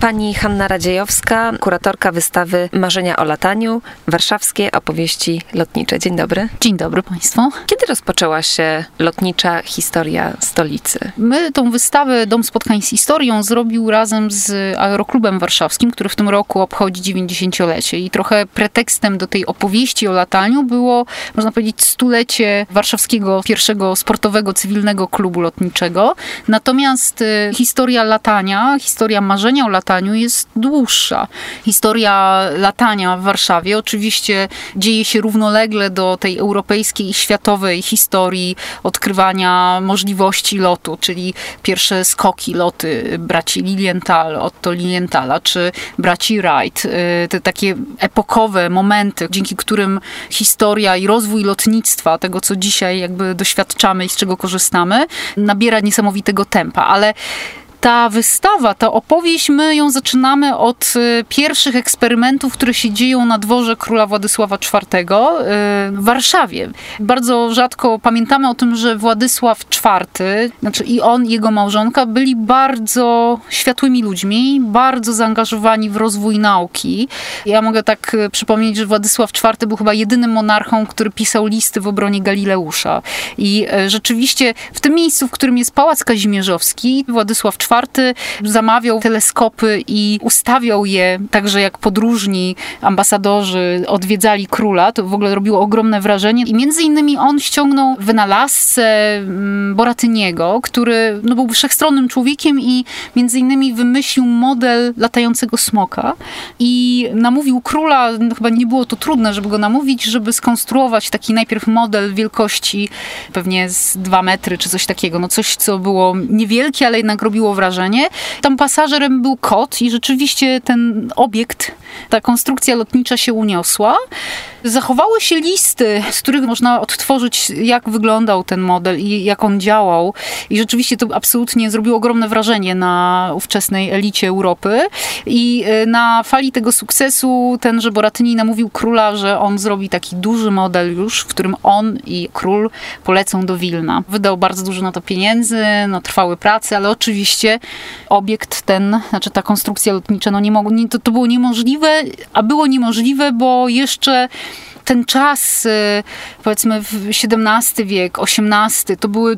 Pani Hanna Radziejowska, kuratorka wystawy Marzenia o lataniu, warszawskie opowieści lotnicze. Dzień dobry. Dzień dobry Państwu. Kiedy rozpoczęła się lotnicza historia stolicy? My tą wystawę Dom Spotkań z Historią zrobił razem z Aeroklubem Warszawskim, który w tym roku obchodzi 90-lecie. I trochę pretekstem do tej opowieści o lataniu było, można powiedzieć, stulecie warszawskiego pierwszego sportowego, cywilnego klubu lotniczego. Natomiast y, historia latania, historia marzenia o lataniu, lataniu jest dłuższa. Historia latania w Warszawie oczywiście dzieje się równolegle do tej europejskiej i światowej historii odkrywania możliwości lotu, czyli pierwsze skoki, loty braci Lilienthal, Otto Lilienthala, czy braci Wright. Y, te takie epokowe momenty, dzięki którym historia i rozwój lotnictwa, tego co dzisiaj jakby doświadczamy i z czego korzystamy, nabiera niesamowitego tempa. Ale ta wystawa, ta opowieść, my ją zaczynamy od y, pierwszych eksperymentów, które się dzieją na dworze króla Władysława IV y, w Warszawie. Bardzo rzadko pamiętamy o tym, że Władysław IV, znaczy i on, i jego małżonka byli bardzo światłymi ludźmi, bardzo zaangażowani w rozwój nauki. Ja mogę tak y, przypomnieć, że Władysław IV był chyba jedynym monarchą, który pisał listy w obronie Galileusza. I rzeczywiście w tym miejscu, w którym jest Pałac Kazimierzowski, Władysław IV zamawiał teleskopy i ustawiał je także jak podróżni ambasadorzy odwiedzali króla. To w ogóle robiło ogromne wrażenie. I między innymi on ściągnął wynalazcę mm, Boratyniego, który no, był wszechstronnym człowiekiem i między innymi wymyślił model latającego smoka i namówił króla, no, chyba nie było to trudne, żeby go namówić, żeby skonstruować taki najpierw model wielkości pewnie z dwa metry czy coś takiego. No coś, co było niewielkie, ale jednak robiło wrażenie. Tam pasażerem był kot i rzeczywiście ten obiekt, ta konstrukcja lotnicza się uniosła. Zachowały się listy, z których można odtworzyć, jak wyglądał ten model i jak on działał. I rzeczywiście to absolutnie zrobiło ogromne wrażenie na ówczesnej elicie Europy. I e, na fali tego sukcesu tenże Boratyni namówił króla, że on zrobi taki duży model już, w którym on i król polecą do Wilna. Wydał bardzo dużo na to pieniędzy, no, trwały prace, ale oczywiście obiekt ten, znaczy ta konstrukcja lotnicza, no nie mogło, nie, to, to było niemożliwe, a było niemożliwe, bo jeszcze ten czas, y, powiedzmy XVII wiek, XVIII, to były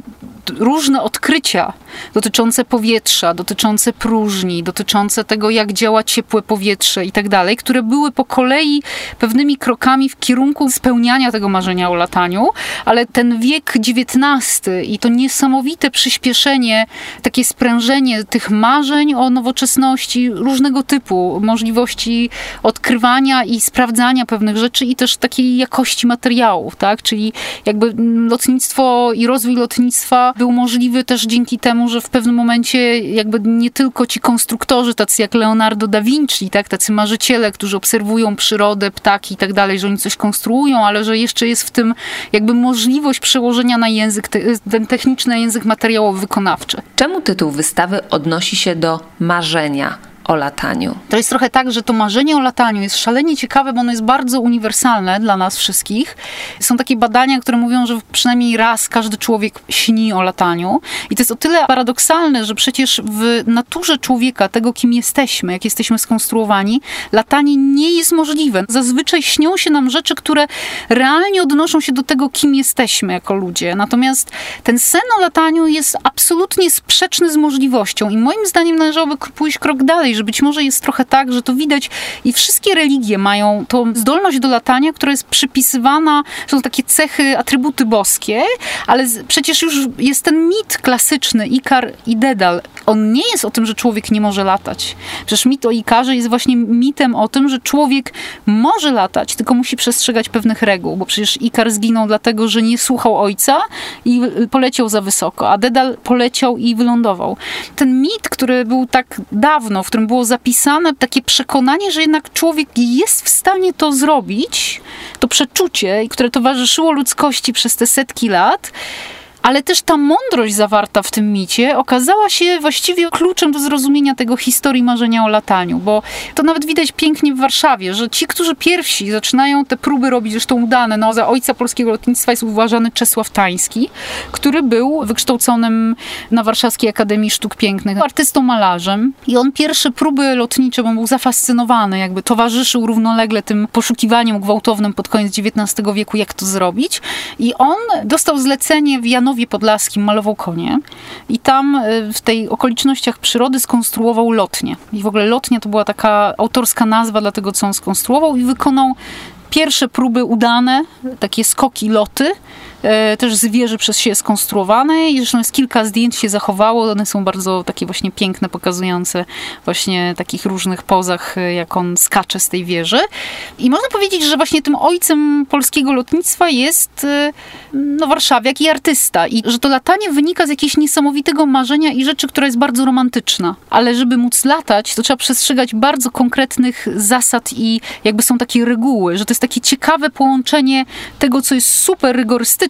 różne odkrycia dotyczące powietrza, dotyczące próżni, dotyczące tego, jak działa ciepłe powietrze i tak dalej, które były po kolei pewnymi krokami w kierunku spełniania tego marzenia o lataniu, ale ten wiek XIX i to niesamowite przyspieszenie, takie sprężenie tych marzeń o nowoczesności różnego typu, możliwości odkrywania i sprawdzania pewnych rzeczy i też takiej jakości materiałów, tak? Czyli jakby lotnictwo i rozwój lotnictwa był możliwy też dzięki temu, że w pewnym momencie jakby nie tylko ci konstruktorzy, tacy jak Leonardo da Vinci, tak, tacy marzyciele, którzy obserwują przyrodę, ptaki i tak dalej, że oni coś konstruują, ale że jeszcze jest w tym jakby możliwość przełożenia na język, ten techniczny język materiałowy wykonawczy. Czemu tytuł wystawy odnosi się do marzenia? O lataniu. To jest trochę tak, że to marzenie o lataniu jest szalenie ciekawe, bo ono jest bardzo uniwersalne dla nas wszystkich. Są takie badania, które mówią, że przynajmniej raz każdy człowiek śni o lataniu. I to jest o tyle paradoksalne, że przecież w naturze człowieka, tego kim jesteśmy, jak jesteśmy skonstruowani, latanie nie jest możliwe. Zazwyczaj śnią się nam rzeczy, które realnie odnoszą się do tego, kim jesteśmy jako ludzie. Natomiast ten sen o lataniu jest absolutnie sprzeczny z możliwością i moim zdaniem należałoby pójść krok dalej, że być może jest trochę tak, że to widać i wszystkie religie mają tą zdolność do latania, która jest przypisywana, są takie cechy, atrybuty boskie, ale przecież już jest ten mit klasyczny, Ikar i Dedal. On nie jest o tym, że człowiek nie może latać. Przecież mit o Ikarze jest właśnie mitem o tym, że człowiek może latać, tylko musi przestrzegać pewnych reguł, bo przecież Ikar zginął dlatego, że nie słuchał ojca i poleciał za wysoko, a Dedal poleciał i wylądował. Ten mit, który był tak dawno, w którym było zapisane takie przekonanie, że jednak człowiek jest w stanie to zrobić, to przeczucie, które towarzyszyło ludzkości przez te setki lat, ale też ta mądrość zawarta w tym micie okazała się właściwie kluczem do zrozumienia tego historii marzenia o lataniu, bo to nawet widać pięknie w Warszawie, że ci, którzy pierwsi zaczynają te próby robić, zresztą udane, no za ojca polskiego lotnictwa jest uważany Czesław Tański, który był wykształconym na Warszawskiej Akademii Sztuk Pięknych artystą malarzem. I on pierwsze próby lotnicze, bo był zafascynowany, jakby towarzyszył równolegle tym poszukiwaniom gwałtownym pod koniec XIX wieku, jak to zrobić. I on dostał zlecenie w Janowie Podlaskim, malował konie i tam y, w tej okolicznościach przyrody skonstruował lotnię. I w ogóle lotnia to była taka autorska nazwa dla tego, co on skonstruował i wykonał pierwsze próby udane, takie skoki, loty, też z wieży przez siebie skonstruowane i zresztą jest kilka zdjęć się zachowało, one są bardzo takie właśnie piękne, pokazujące właśnie takich różnych pozach, e, jak on skacze z tej wieży. I można powiedzieć, że właśnie tym ojcem polskiego lotnictwa jest e, no, warszawiak i artysta i że to latanie wynika z jakiegoś niesamowitego marzenia i rzeczy, która jest bardzo romantyczna. Ale żeby móc latać, to trzeba przestrzegać bardzo konkretnych zasad i jakby są takie reguły, że to jest takie ciekawe połączenie tego, co jest super rygorystyczne,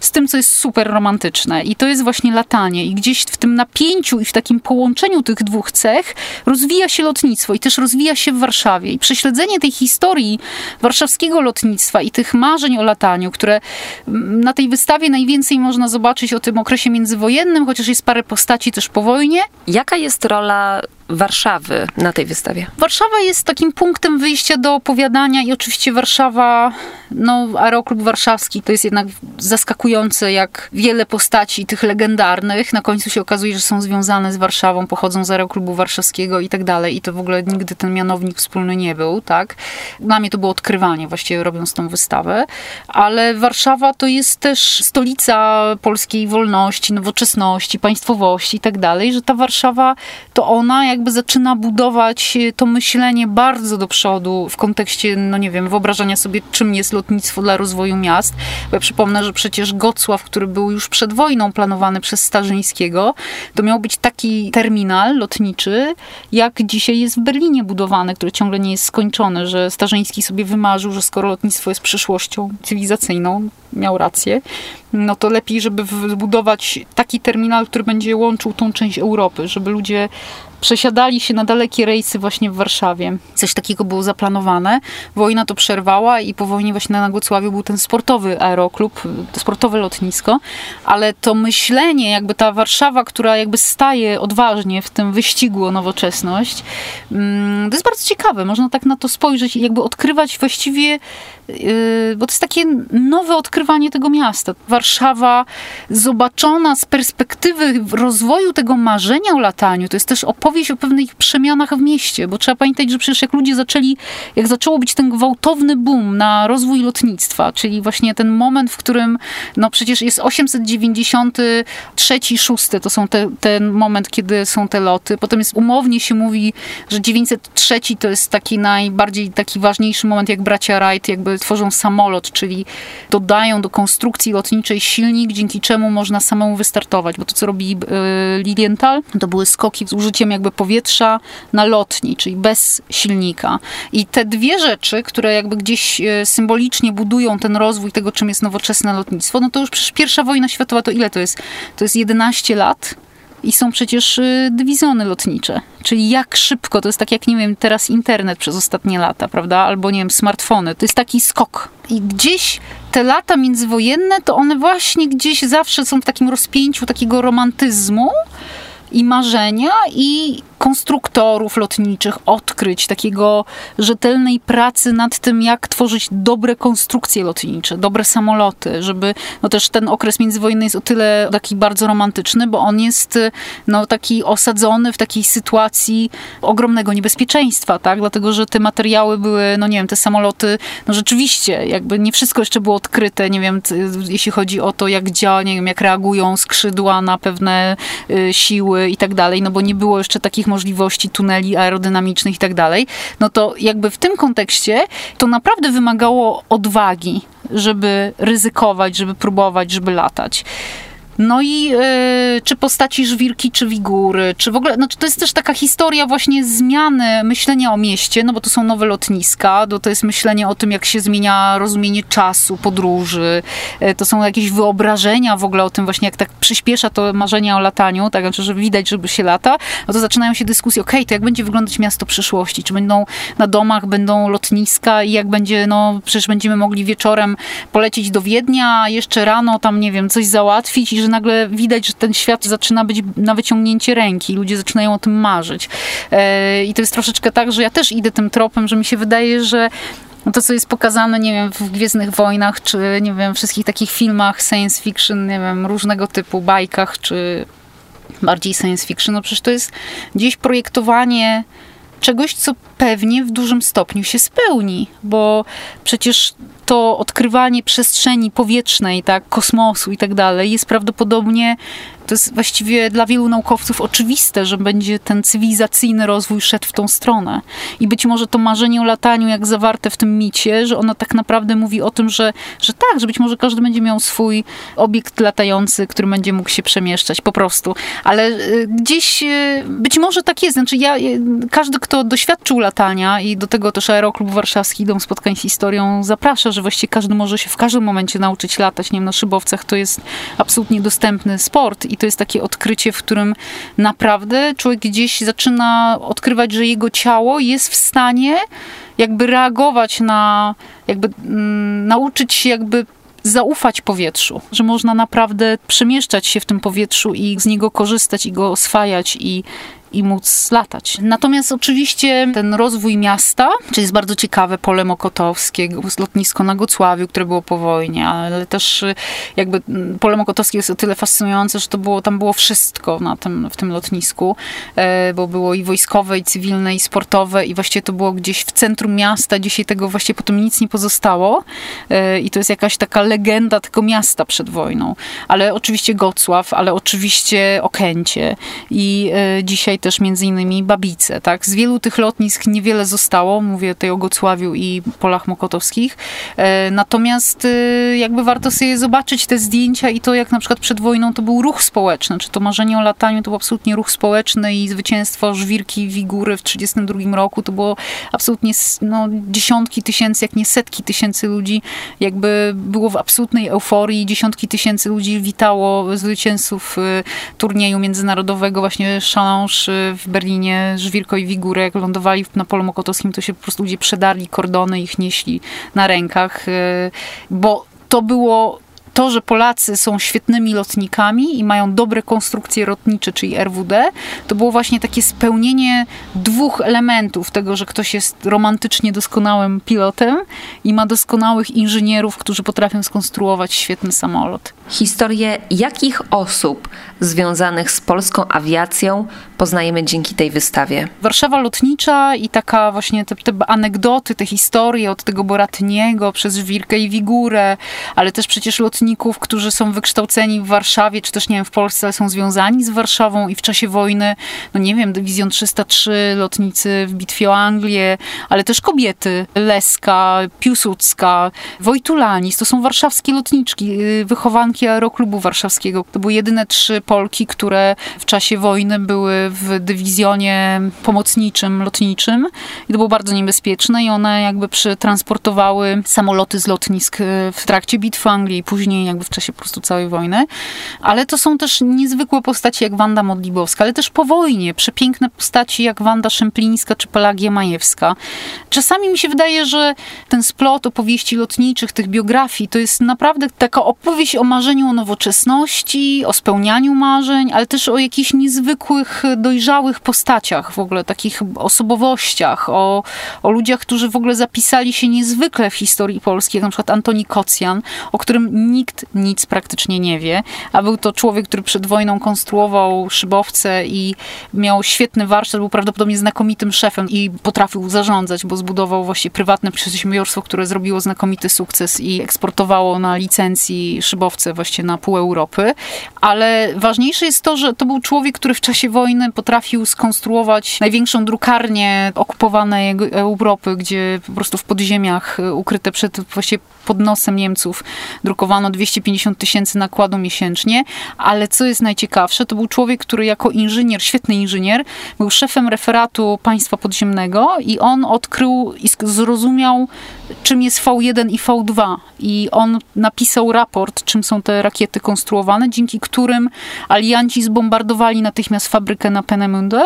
z tym, co jest super romantyczne. I to jest właśnie latanie. I gdzieś w tym napięciu i w takim połączeniu tych dwóch cech rozwija się lotnictwo i też rozwija się w Warszawie. I prześledzenie tej historii warszawskiego lotnictwa i tych marzeń o lataniu, które mm, na tej wystawie najwięcej można zobaczyć o tym okresie międzywojennym, chociaż jest parę postaci też po wojnie. Jaka jest rola Warszawy na tej wystawie? Warszawa jest takim punktem wyjścia do opowiadania i oczywiście Warszawa, no Aeroklub Warszawski to jest jednak zaskakujące, jak wiele postaci tych legendarnych na końcu się okazuje, że są związane z Warszawą, pochodzą z Aeroklubu Warszawskiego i tak dalej i to w ogóle nigdy ten mianownik wspólny nie był, tak? Dla mnie to było odkrywanie właściwie robiąc tą wystawę, ale Warszawa to jest też stolica polskiej wolności, nowoczesności, państwowości i tak dalej, że ta Warszawa to ona jakby zaczyna budować e, to myślenie bardzo do przodu w kontekście, no nie wiem, wyobrażania sobie, czym jest lotnictwo dla rozwoju miast. Bo ja przypomnę, że przecież Gocław, który był już przed wojną planowany przez Starzyńskiego, to miał być taki terminal lotniczy, jak dzisiaj jest w Berlinie budowany, który ciągle nie jest skończony, że Starzyński sobie wymarzył, że skoro lotnictwo jest przyszłością cywilizacyjną, miał rację, no to lepiej, żeby zbudować taki terminal, który będzie łączył tą część Europy, żeby ludzie przesiadali się na dalekie rejsy właśnie w Warszawie. Coś takiego było zaplanowane. Wojna to przerwała i po wojnie właśnie na Głocławiu był ten sportowy aeroklub, sportowe lotnisko, ale to myślenie, jakby ta Warszawa, która jakby staje odważnie w tym wyścigu o nowoczesność, mm, to jest bardzo ciekawe. Można tak na to spojrzeć i jakby odkrywać właściwie Yy, bo to jest takie nowe odkrywanie tego miasta. Warszawa zobaczona z perspektywy rozwoju tego marzenia o lataniu, to jest też opowieść o pewnych przemianach w mieście, bo trzeba pamiętać, że przecież jak ludzie zaczęli, jak zaczęło być ten gwałtowny boom na rozwój lotnictwa, czyli właśnie ten moment, w którym no przecież jest 893, 6, to są te, ten moment, kiedy są te loty. Potem jest umownie się mówi, że 903 to jest taki najbardziej taki ważniejszy moment, jak bracia Wright jakby tworzą samolot, czyli dodają do konstrukcji lotniczej silnik, dzięki czemu można samemu wystartować, bo to, co robi e, Lilienthal, to były skoki z użyciem jakby powietrza na lotni, czyli bez silnika. I te dwie rzeczy, które jakby gdzieś e, symbolicznie budują ten rozwój tego, czym jest nowoczesne lotnictwo, no to już przecież pierwsza wojna światowa to ile to jest? To jest 11 lat i są przecież y, dywizjony lotnicze. Czyli jak szybko, to jest tak jak, nie wiem, teraz internet przez ostatnie lata, prawda? Albo, nie wiem, smartfony. To jest taki skok. I gdzieś te lata międzywojenne, to one właśnie gdzieś zawsze są w takim rozpięciu takiego romantyzmu i marzenia i konstruktorów lotniczych, odkryć, takiego rzetelnej pracy nad tym, jak tworzyć dobre konstrukcje lotnicze, dobre samoloty, żeby, no też ten okres międzywojenny jest o tyle taki bardzo romantyczny, bo on jest no taki osadzony w takiej sytuacji ogromnego niebezpieczeństwa, tak, dlatego, że te materiały były, no nie wiem, te samoloty, no rzeczywiście, jakby nie wszystko jeszcze było odkryte, nie wiem, jeśli chodzi o to, jak działa, nie wiem, jak reagują skrzydła na pewne y, siły i tak dalej, no bo nie było jeszcze takich możliwości tuneli aerodynamicznych i tak dalej, no to jakby w tym kontekście to naprawdę wymagało odwagi, żeby ryzykować, żeby próbować, żeby latać. No i y, czy postaci żwirki, czy wigury, czy w ogóle, znaczy to jest też taka historia właśnie zmiany myślenia o mieście, no bo to są nowe lotniska, to, to jest myślenie o tym, jak się zmienia rozumienie czasu, podróży, y, to są jakieś wyobrażenia w ogóle o tym właśnie, jak tak przyspiesza to marzenia o lataniu, tak, znaczy, że widać, żeby się lata, no to zaczynają się dyskusje, okej, okay, to jak będzie wyglądać miasto przyszłości, czy będą na domach, będą lotniska i jak będzie, no przecież będziemy mogli wieczorem polecieć do Wiednia, jeszcze rano tam, nie wiem, coś załatwić i że nagle widać, że ten świat zaczyna być na wyciągnięcie ręki. Ludzie zaczynają o tym marzyć. E, I to jest troszeczkę tak, że ja też idę tym tropem, że mi się wydaje, że to, co jest pokazane, nie wiem, w Gwiezdnych Wojnach, czy nie wiem, wszystkich takich filmach science fiction, nie wiem, różnego typu bajkach, czy bardziej science fiction, no przecież to jest gdzieś projektowanie czegoś, co pewnie w dużym stopniu się spełni, bo przecież to odkrywanie przestrzeni powietrznej, tak, kosmosu i tak dalej jest prawdopodobnie to jest właściwie dla wielu naukowców oczywiste, że będzie ten cywilizacyjny rozwój szedł w tą stronę. I być może to marzenie o lataniu, jak zawarte w tym micie, że ono tak naprawdę mówi o tym, że, że tak, że być może każdy będzie miał swój obiekt latający, który będzie mógł się przemieszczać po prostu. Ale y, gdzieś y, być może tak jest. Znaczy ja, y, każdy, kto doświadczył latania i do tego też Aeroklub Warszawski, Dom Spotkań z Historią zaprasza, że właściwie każdy może się w każdym momencie nauczyć latać. Nie wiem, na szybowcach to jest absolutnie dostępny sport i to jest takie odkrycie, w którym naprawdę człowiek gdzieś zaczyna odkrywać, że jego ciało jest w stanie jakby reagować na, jakby mm, nauczyć się jakby zaufać powietrzu, że można naprawdę przemieszczać się w tym powietrzu i z niego korzystać i go oswajać i, i móc latać. Natomiast oczywiście ten rozwój miasta, czyli jest bardzo ciekawe pole Mokotowskie, lotnisko na Gocławiu, które było po wojnie, ale też y, jakby mm, pole Mokotowskie jest o tyle fascynujące, że to było, tam było wszystko na tym, w tym lotnisku, e, bo było i wojskowe, i cywilne, i sportowe i właściwie to było gdzieś w centrum miasta, dzisiaj tego właściwie potem nic nie pozostało e, i to jest jakaś taka legenda tego miasta przed wojną. Ale oczywiście Gocław, ale oczywiście Okęcie i e, dzisiaj też między innymi Babice, tak? Z wielu tych lotnisk niewiele zostało, mówię tutaj o Gocławiu i Polach Mokotowskich, e, natomiast e, jakby warto sobie zobaczyć te zdjęcia i to jak na przykład przed wojną to był ruch społeczny, czy to marzenie o lataniu to był absolutnie ruch społeczny i zwycięstwo Żwirki Wigury w 1932 roku to było absolutnie no, dziesiątki tysięcy, jak nie setki tysięcy ludzi. Jakby było w absolutnej euforii, dziesiątki tysięcy ludzi witało zwycięzców e, turnieju międzynarodowego właśnie Challenge w Berlinie Żwirko i Wigurę, jak lądowali na polu mokotowskim, to się po prostu ludzie przedarli kordony, ich nieśli na rękach, e, bo to było to, że Polacy są świetnymi lotnikami i mają dobre konstrukcje lotnicze, czyli RWD, to było właśnie takie spełnienie dwóch elementów tego, że ktoś jest romantycznie doskonałym pilotem i ma doskonałych inżynierów, którzy potrafią skonstruować świetny samolot. Historię jakich osób związanych z polską awiacją poznajemy dzięki tej wystawie? Warszawa lotnicza i taka właśnie te, te anegdoty, te historie od tego Boratniego przez Żwirkę i Wigurę, ale też przecież lotników, którzy są wykształceni w Warszawie, czy też nie wiem, w Polsce, ale są związani z Warszawą i w czasie wojny, no nie wiem, Dywizjon 303, lotnicy w bitwie o Anglię, ale też kobiety, Leska, Piłsudska, Wojtulanis, to są warszawskie lotniczki, y, wychowanki Aeroklubu Warszawskiego. To były jedyne trzy Polki, które w czasie wojny były w dywizjonie pomocniczym, lotniczym i to było bardzo niebezpieczne i one jakby przetransportowały samoloty z lotnisk e, w trakcie bitwy Anglii i jakby w czasie po prostu całej wojny. Ale to są też niezwykłe postaci jak Wanda Modlibowska, ale też po wojnie przepiękne postaci jak Wanda Szemplińska czy Pelagia Majewska. Czasami mi się wydaje, że ten splot opowieści lotniczych, tych biografii, to jest naprawdę taka opowieść o marzeniu o nowoczesności, o spełnianiu marzeń, ale też o jakichś niezwykłych, dojrzałych postaciach, w ogóle takich osobowościach, o, o ludziach, którzy w ogóle zapisali się niezwykle w historii polskiej, jak na przykład Antoni Kocjan, o którym nikt nic praktycznie nie wie, a był to człowiek, który przed wojną konstruował szybowce i miał świetny warsztat, był prawdopodobnie znakomitym szefem i potrafił zarządzać, bo zbudował właśnie prywatne przedsiębiorstwo, które zrobiło znakomity sukces i eksportowało na licencji szybowce właśnie na pół Europy, ale ważniejsze jest to, że to był człowiek, który w czasie wojny potrafił skonstruować największą drukarnię okupowanej Europy, gdzie po prostu w podziemiach ukryte przed właściwie pod nosem Niemców drukowano 250 tysięcy nakładu miesięcznie, ale co jest najciekawsze, to był człowiek, który jako inżynier, świetny inżynier, był szefem referatu państwa podziemnego i on odkrył i zrozumiał, czym jest V1 i V2. I on napisał raport, czym są te rakiety konstruowane, dzięki którym alianci zbombardowali natychmiast fabrykę na Penemunde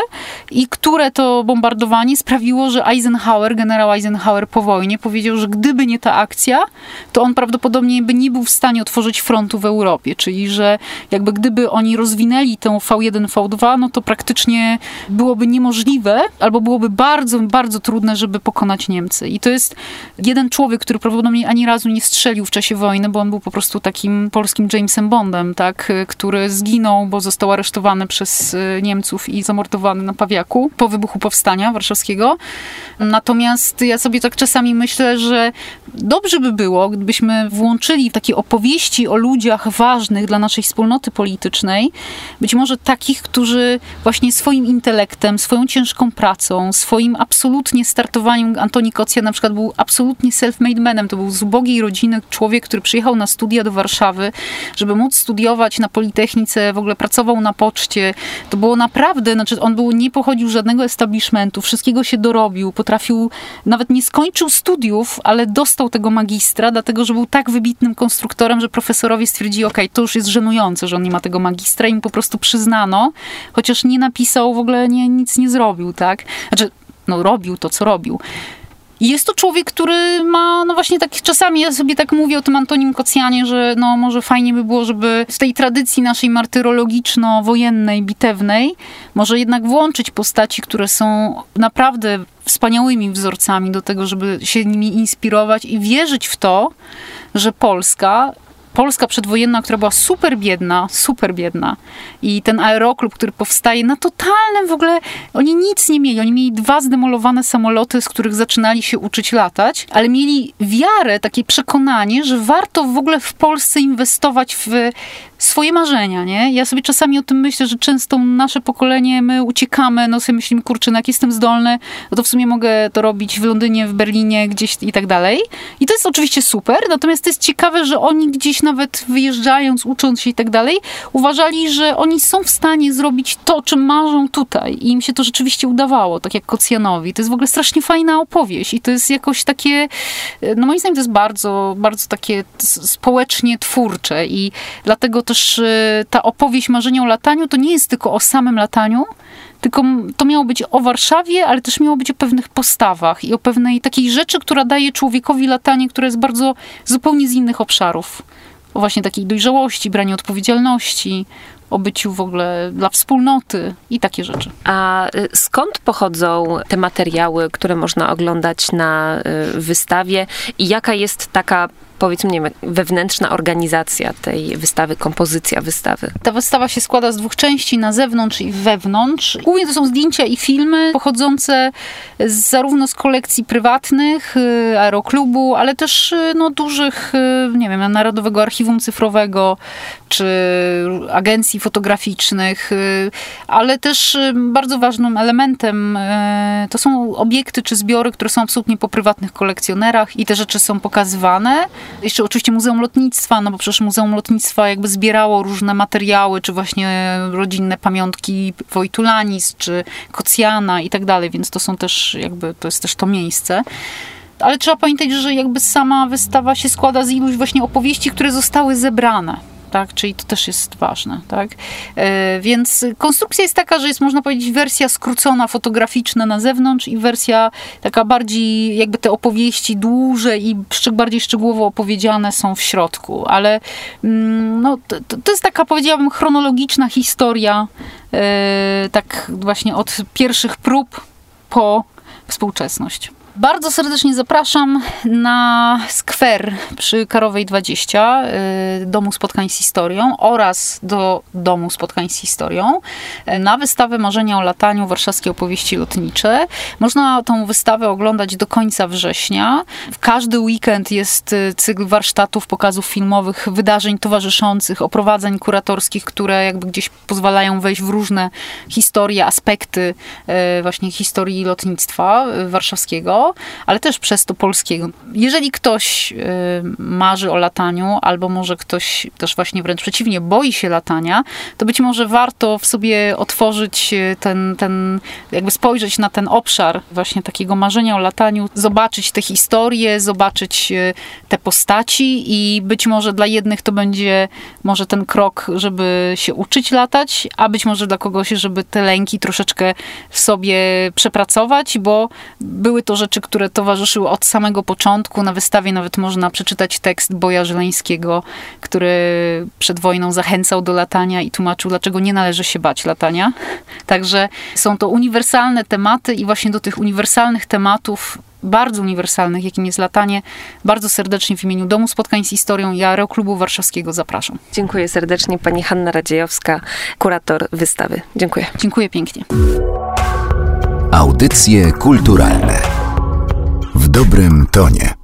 i które to bombardowanie sprawiło, że Eisenhower, generał Eisenhower po wojnie powiedział, że gdyby nie ta akcja, to on prawdopodobnie by nie był w stanie otworzyć frontu w Europie, czyli że jakby gdyby oni rozwinęli tę V1, V2, no to praktycznie byłoby niemożliwe, albo byłoby bardzo, bardzo trudne, żeby pokonać Niemcy. I to jest jeden człowiek, który prawdopodobnie ani razu nie strzelił w czasie wojny, bo on był po prostu takim polskim Jamesem Bondem, tak, który zginął, bo został aresztowany przez y, Niemców i zamordowany na Pawiaku po wybuchu powstania warszawskiego. Natomiast ja sobie tak czasami myślę, że dobrze by było, gdybyśmy włączyli takie opowieści o ludziach ważnych dla naszej wspólnoty politycznej, być może takich, którzy właśnie swoim intelektem, swoją ciężką pracą, swoim absolutnie startowaniem, Antoni Kocja na przykład był absolutnie self-made manem, to był z ubogiej rodziny człowiek, który przyjechał na studia do Warszawy, żeby móc studiować na Politechnice, w ogóle pracował na poczcie. To było naprawdę, znaczy on był, nie pochodził z żadnego establishmentu, wszystkiego się dorobił, potrafił, nawet nie skończył studiów, ale dostał tego magistra, dlatego, że był tak wybitnym konstruktorem, że profesorowie stwierdzili, ok, to już jest żenujące, że on nie ma tego magistra i mu po prostu przyznano, chociaż nie napisał, w ogóle nie, nic nie zrobił, tak? Znaczy, no robił to, co robił. I jest to człowiek, który ma, no właśnie tak czasami ja sobie tak mówię o tym Antonim Kocjanie, że no może fajnie by było, żeby w tej tradycji naszej martyrologiczno-wojennej, bitewnej, może jednak włączyć postaci, które są naprawdę wspaniałymi wzorcami do tego, żeby się nimi inspirować i wierzyć w to, że Polska Polska przedwojenna, która była super biedna, super biedna i ten aeroklub, który powstaje na totalnym w ogóle, oni nic nie mieli, oni mieli dwa zdemolowane samoloty, z których zaczynali się uczyć latać, ale mieli wiarę, takie przekonanie, że warto w ogóle w Polsce inwestować w swoje marzenia, nie? Ja sobie czasami o tym myślę, że często nasze pokolenie, my uciekamy, no sobie myślimy, kurczę, no jak jestem zdolny, no to w sumie mogę to robić w Londynie, w Berlinie, gdzieś i tak dalej. I to jest oczywiście super, natomiast to jest ciekawe, że oni gdzieś nawet wyjeżdżając, ucząc się i tak dalej, uważali, że oni są w stanie zrobić to, czym marzą tutaj. I im się to rzeczywiście udawało, tak jak Kocjanowi. To jest w ogóle strasznie fajna opowieść i to jest jakoś takie, no moim zdaniem to jest bardzo, bardzo takie społecznie twórcze i dlatego też y, ta opowieść Marzenia o lataniu to nie jest tylko o samym lataniu, tylko to miało być o Warszawie, ale też miało być o pewnych postawach i o pewnej takiej rzeczy, która daje człowiekowi latanie, które jest bardzo zupełnie z innych obszarów. O właśnie takiej dojrzałości, braniu odpowiedzialności, o byciu w ogóle dla wspólnoty i takie rzeczy. A y, skąd pochodzą te materiały, które można oglądać na y, wystawie i jaka jest taka powiedzmy, nie wiem, wewnętrzna organizacja tej wystawy, kompozycja wystawy? Ta wystawa się składa z dwóch części, na zewnątrz i wewnątrz. Głównie to są zdjęcia i filmy pochodzące z, zarówno z kolekcji prywatnych, y, aeroklubu, ale też y, no, dużych, y, nie wiem, Narodowego Archiwum Cyfrowego, czy agencji fotograficznych, ale też bardzo ważnym elementem to są obiekty czy zbiory, które są absolutnie po prywatnych kolekcjonerach i te rzeczy są pokazywane. Jeszcze oczywiście Muzeum Lotnictwa, no bo przecież Muzeum Lotnictwa jakby zbierało różne materiały, czy właśnie rodzinne pamiątki Wojtulanis, czy Kocjana i tak dalej, więc to są też jakby, to jest też to miejsce. Ale trzeba pamiętać, że jakby sama wystawa się składa z iluś właśnie opowieści, które zostały zebrane tak? Czyli to też jest ważne, tak? E, więc konstrukcja jest taka, że jest, można powiedzieć, wersja skrócona, fotograficzna na zewnątrz i wersja taka bardziej, jakby te opowieści dłużej i bardziej szczegółowo opowiedziane są w środku, ale mm, no, to, to jest taka, powiedziałabym, chronologiczna historia, e, tak właśnie od pierwszych prób po współczesność. Bardzo serdecznie zapraszam na skwer przy Karowej 20, y, Domu Spotkań z Historią oraz do Domu Spotkań z Historią y, na wystawę Marzenia o lataniu Warszawskie Opowieści Lotnicze. Można tą wystawę oglądać do końca września. W każdy weekend jest y, cykl warsztatów, pokazów filmowych, wydarzeń towarzyszących, oprowadzeń kuratorskich, które jakby gdzieś pozwalają wejść w różne historie, aspekty właśnie historii lotnictwa warszawskiego. Ale też przez to polskiego. Jeżeli ktoś y, marzy o lataniu, albo może ktoś też właśnie wręcz przeciwnie, boi się latania, to być może warto w sobie otworzyć y, ten, ten jakby spojrzeć na ten obszar właśnie takiego marzenia o lataniu, zobaczyć te historie, zobaczyć y, te postaci i być może dla jednych to będzie może ten krok, żeby się uczyć latać, a być może dla kogoś, żeby te lęki troszeczkę w sobie przepracować, bo były to rzeczy, które towarzyszyły od samego początku. Na wystawie nawet można przeczytać tekst Boja Żeleńskiego, który przed wojną zachęcał do latania i tłumaczył, dlaczego nie należy się bać latania. Także są to uniwersalne tematy i właśnie do tych uniwersalnych tematów bardzo uniwersalnych, jakim jest latanie, bardzo serdecznie w imieniu Domu Spotkań z Historią i Aeroklubu Warszawskiego zapraszam. Dziękuję serdecznie. Pani Hanna Radziejowska, kurator wystawy. Dziękuję. Dziękuję pięknie. Audycje kulturalne w dobrym tonie.